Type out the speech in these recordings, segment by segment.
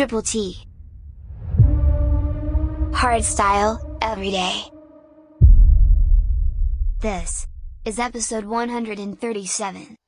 Triple T. Hardstyle, every day. This is episode 137.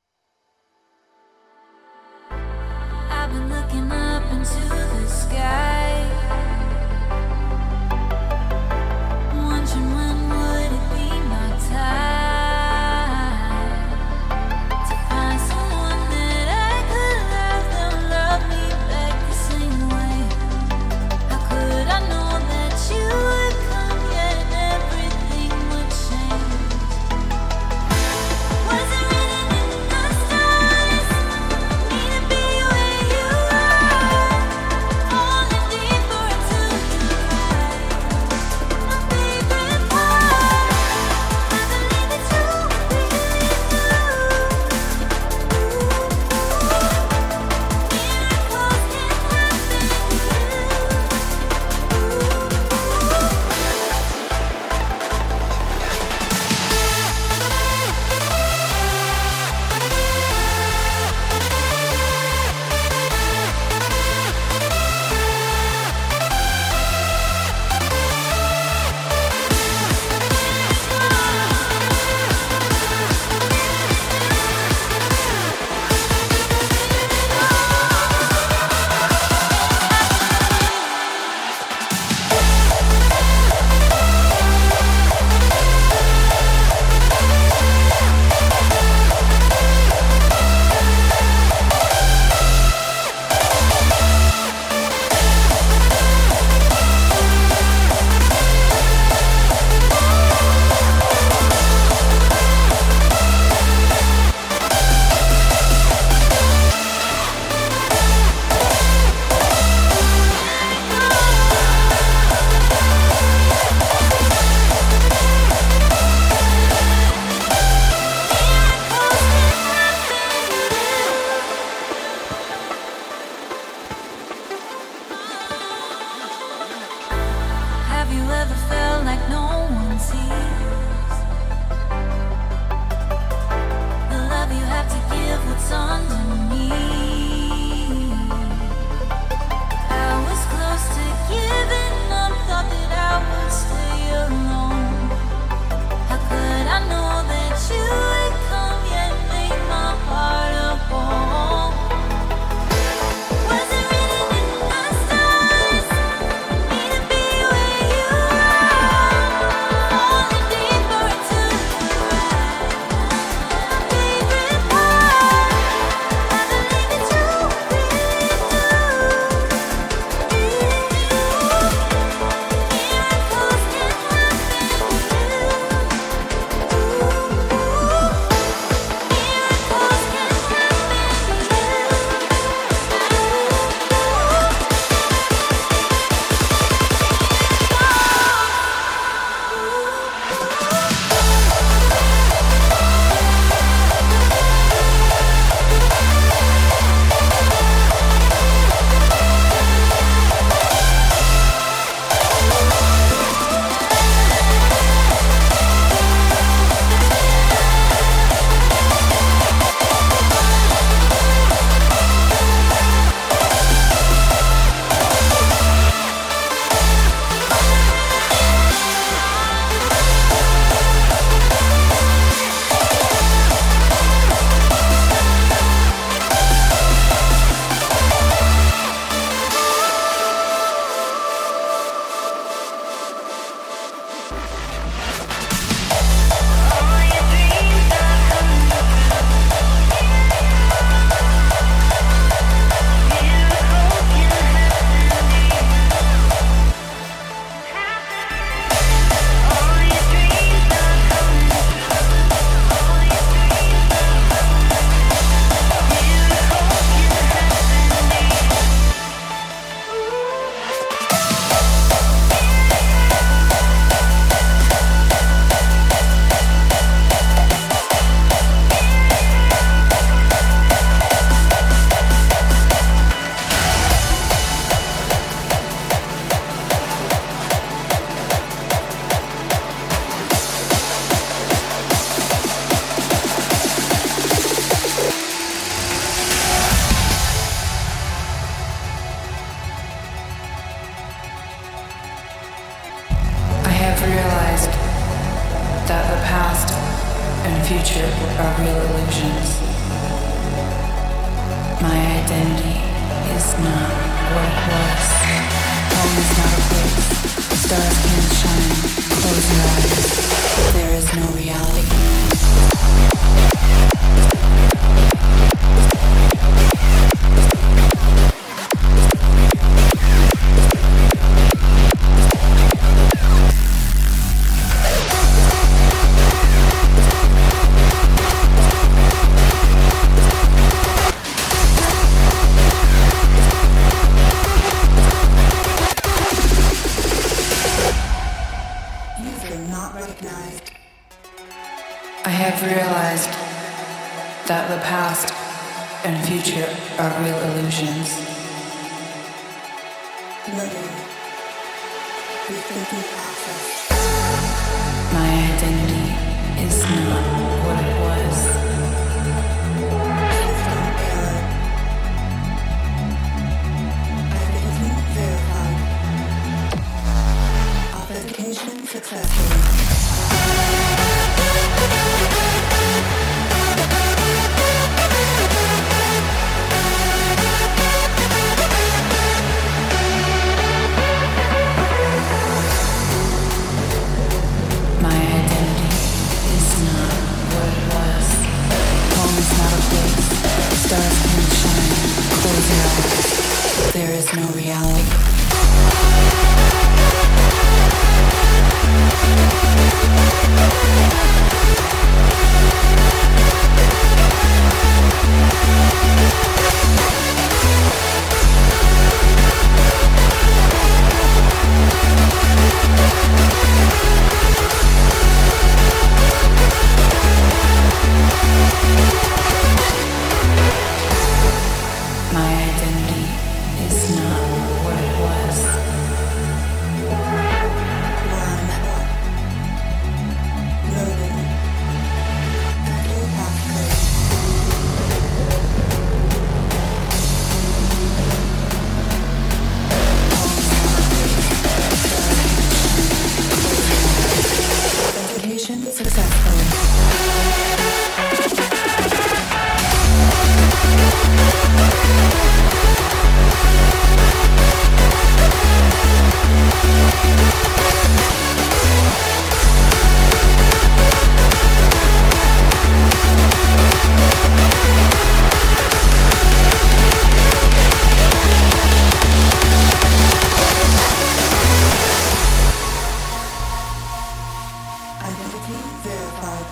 Identity verified.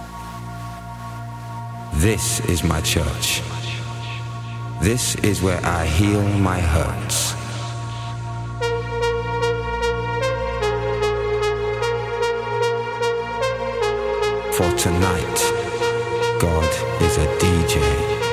This is my church. This is where I heal my hurts. For tonight, God is a DJ.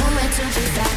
Nowhere to be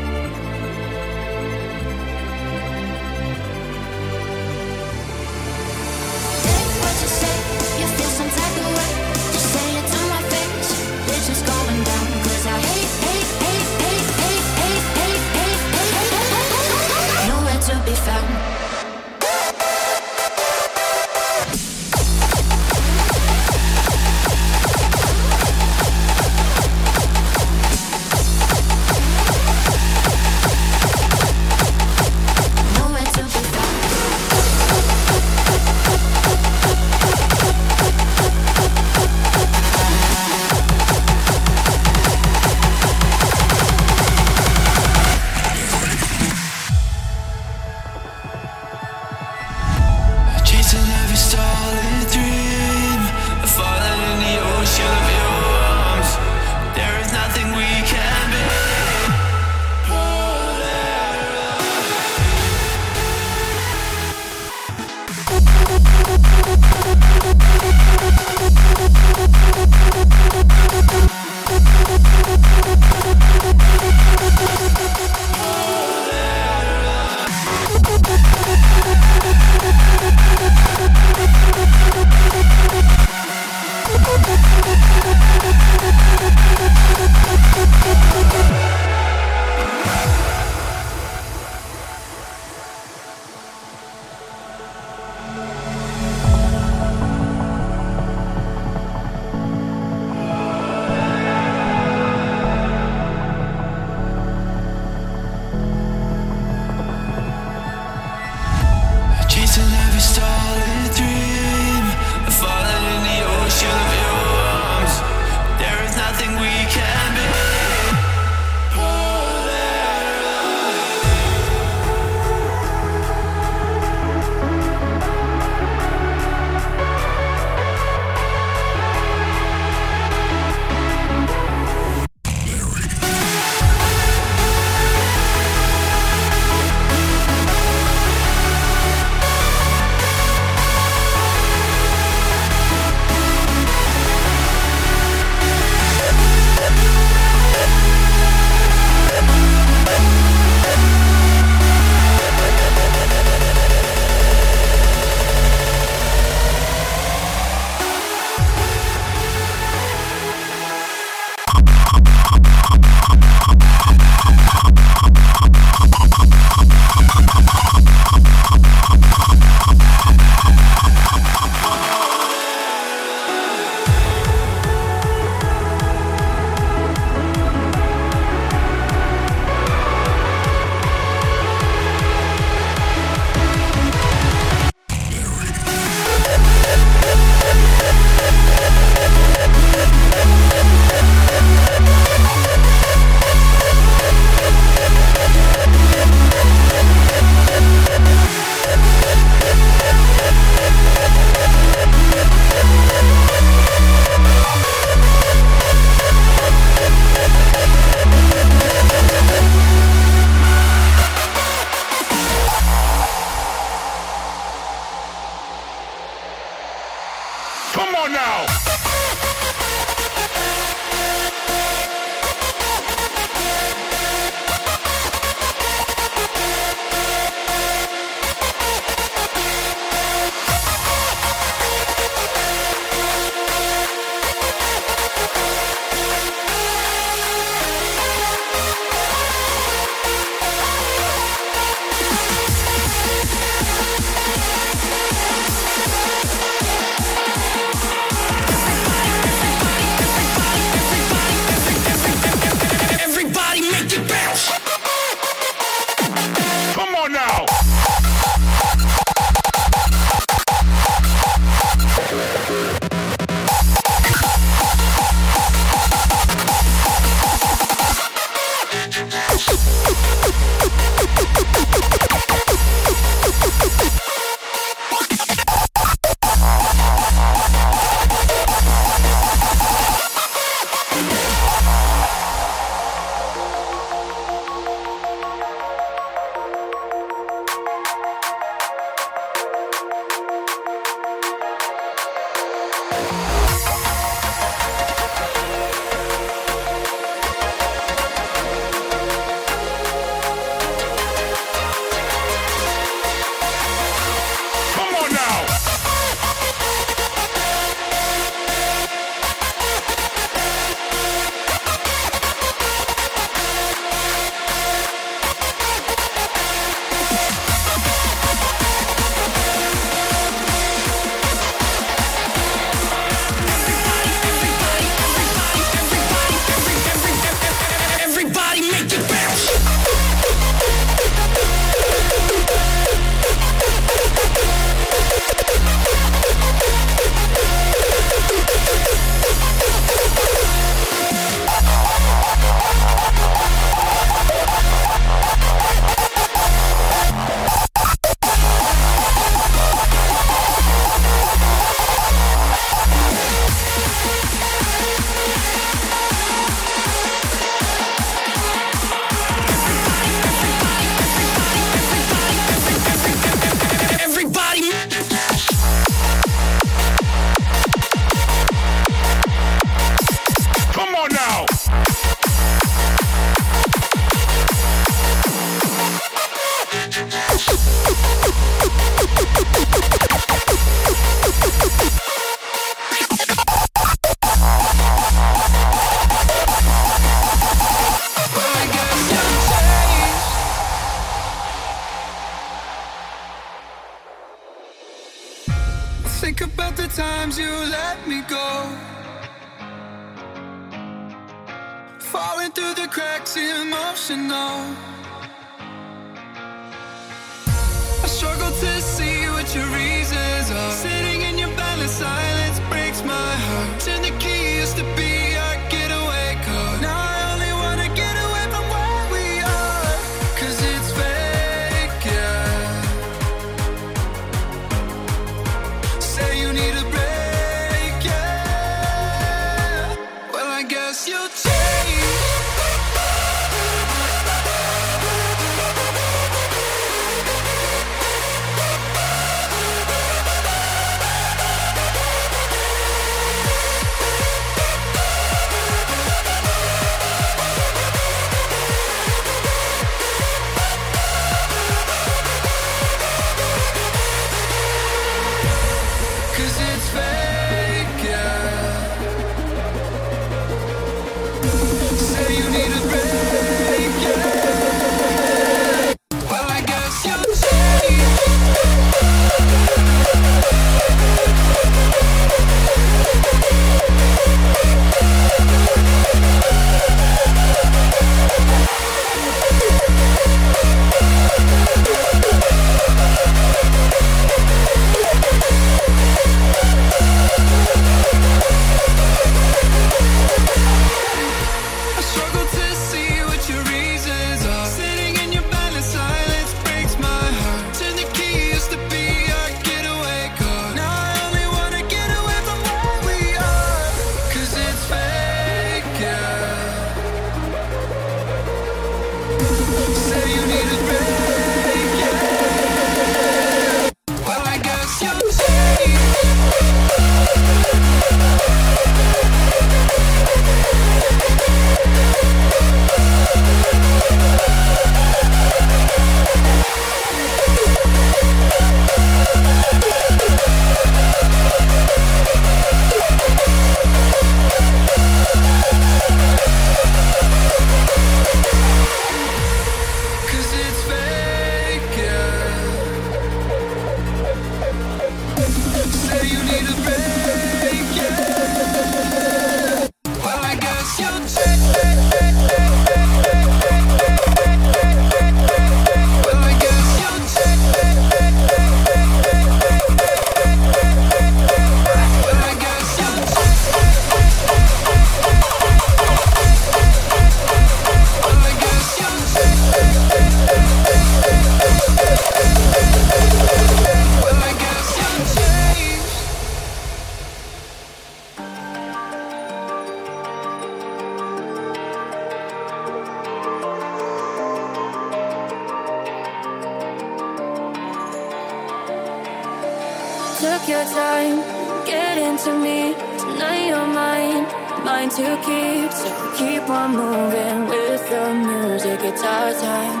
take your time, get into me. Tonight you're mine, mine to keep. So keep on moving with the music. It's our time.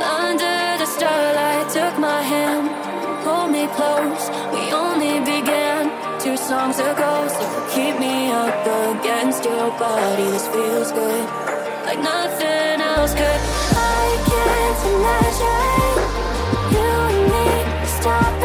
Under the starlight, took my hand, hold me close. We only began two songs ago. So keep me up against your body. This feels good, like nothing else could. I can't imagine you and me stop.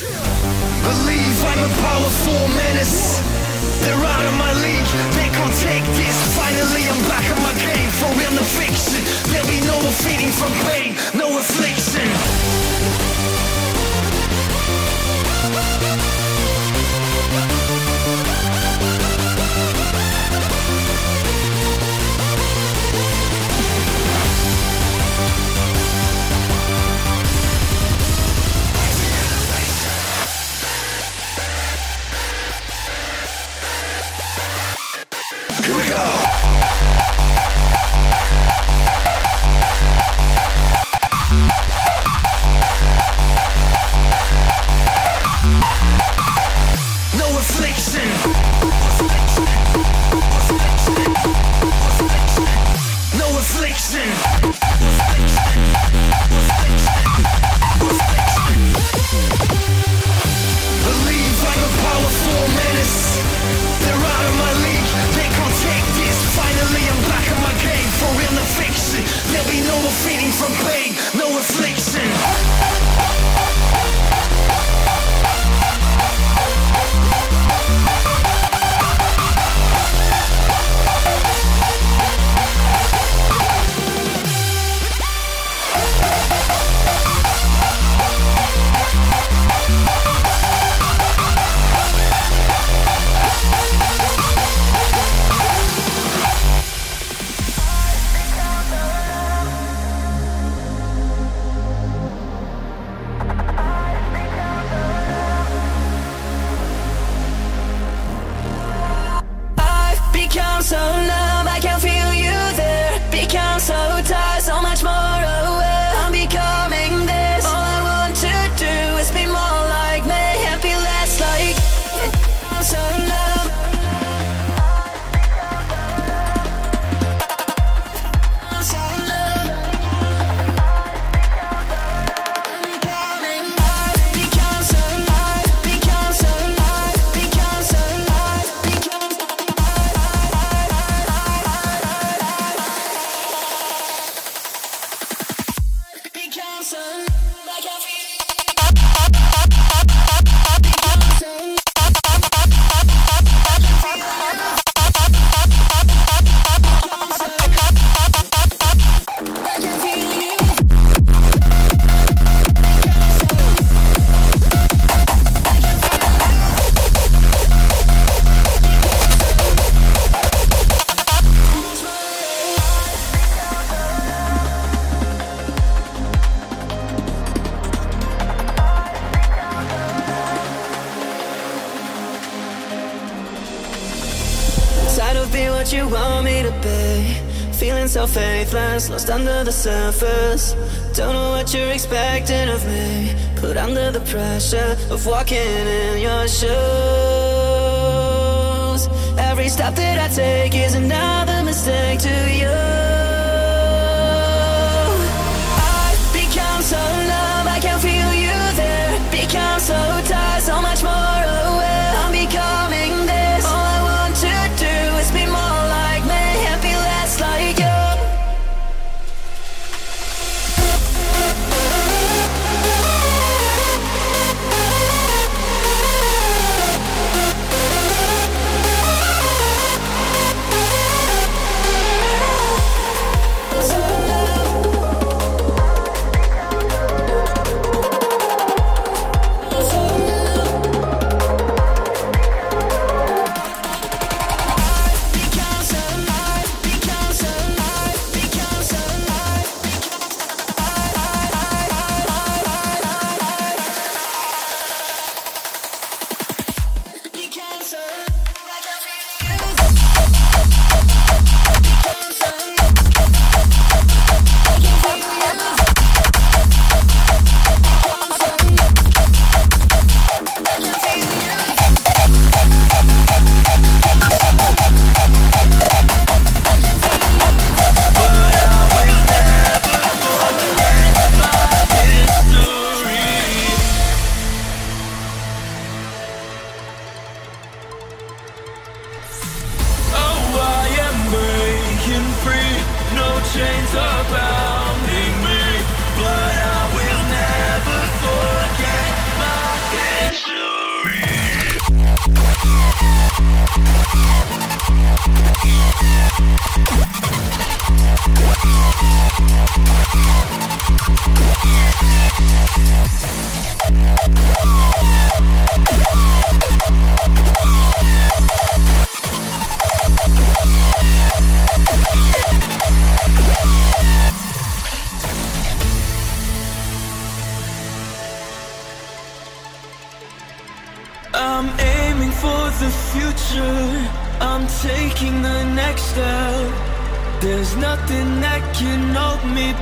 Believe I'm a powerful menace. They're out of my league, they can't take this. Finally, I'm back on my game, for real, no fiction. There'll be no feeding from pain, no affliction. the surface.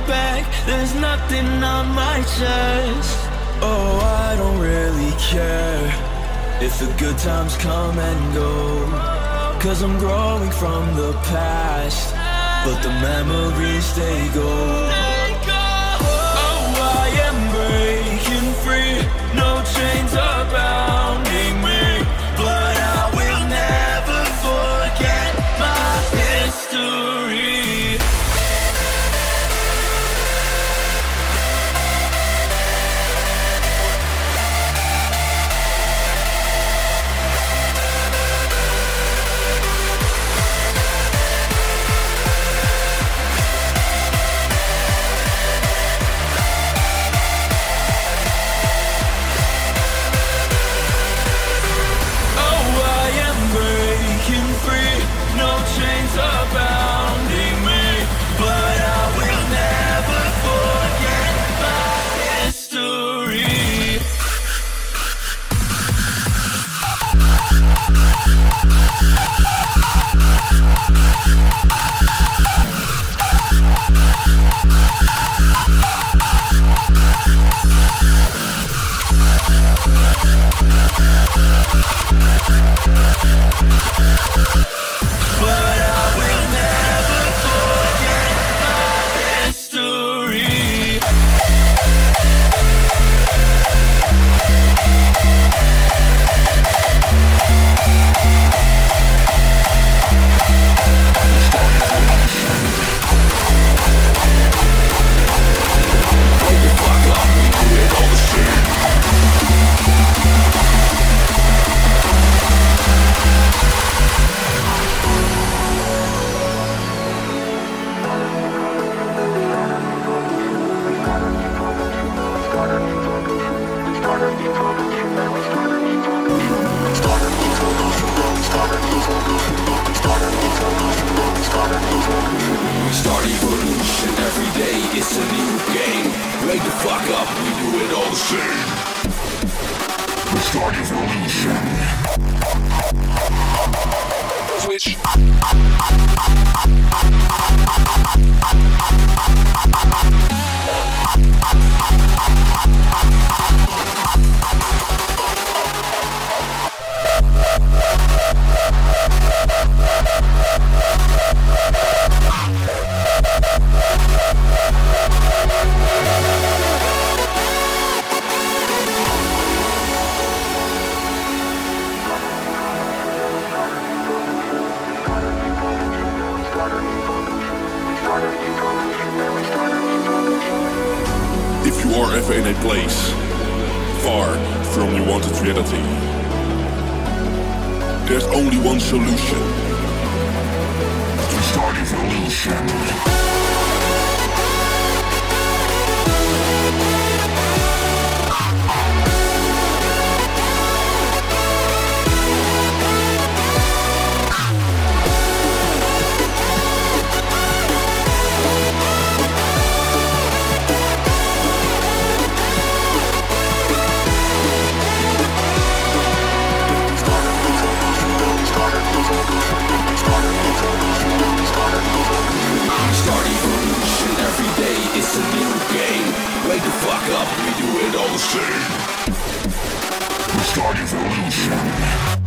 Back. There's nothing on my chest. Oh, I don't really care if the good times come and go. Cause I'm growing from the past. But the memories, they go. But I We start evolution every day, it's a new game. Wake the fuck up, we do it all the same. We start evolution. Switch. Are ever in a place far from your wanted reality, there's only one solution. To start evolution. Wake the fuck up, we do it all the same. We start evolution.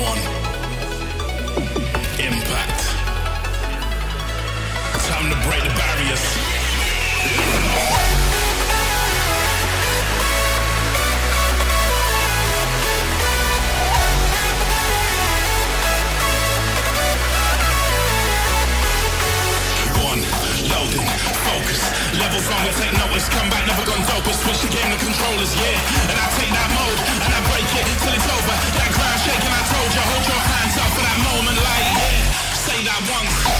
one. Impact. Time to break the barriers. Level wrong, I take notice. Come back, never gone dope. Switch the game, the controllers, yeah. And I take that mode and I break it till it's over. That ground shaking, I told you. Hold your hands up for that moment, like yeah. Say that once.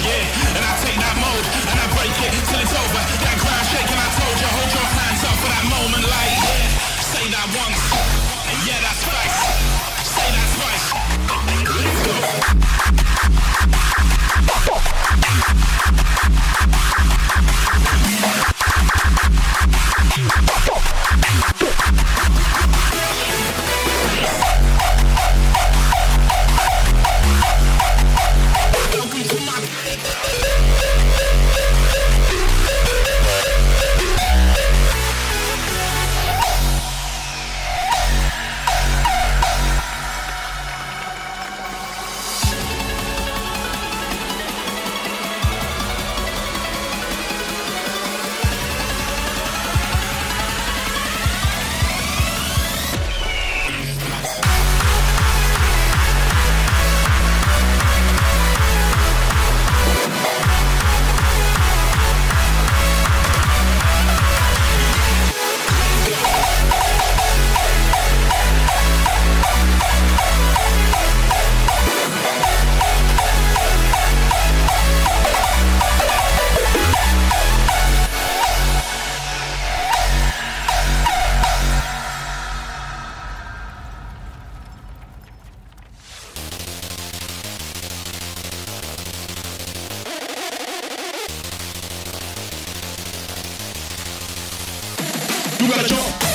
The You gotta jump.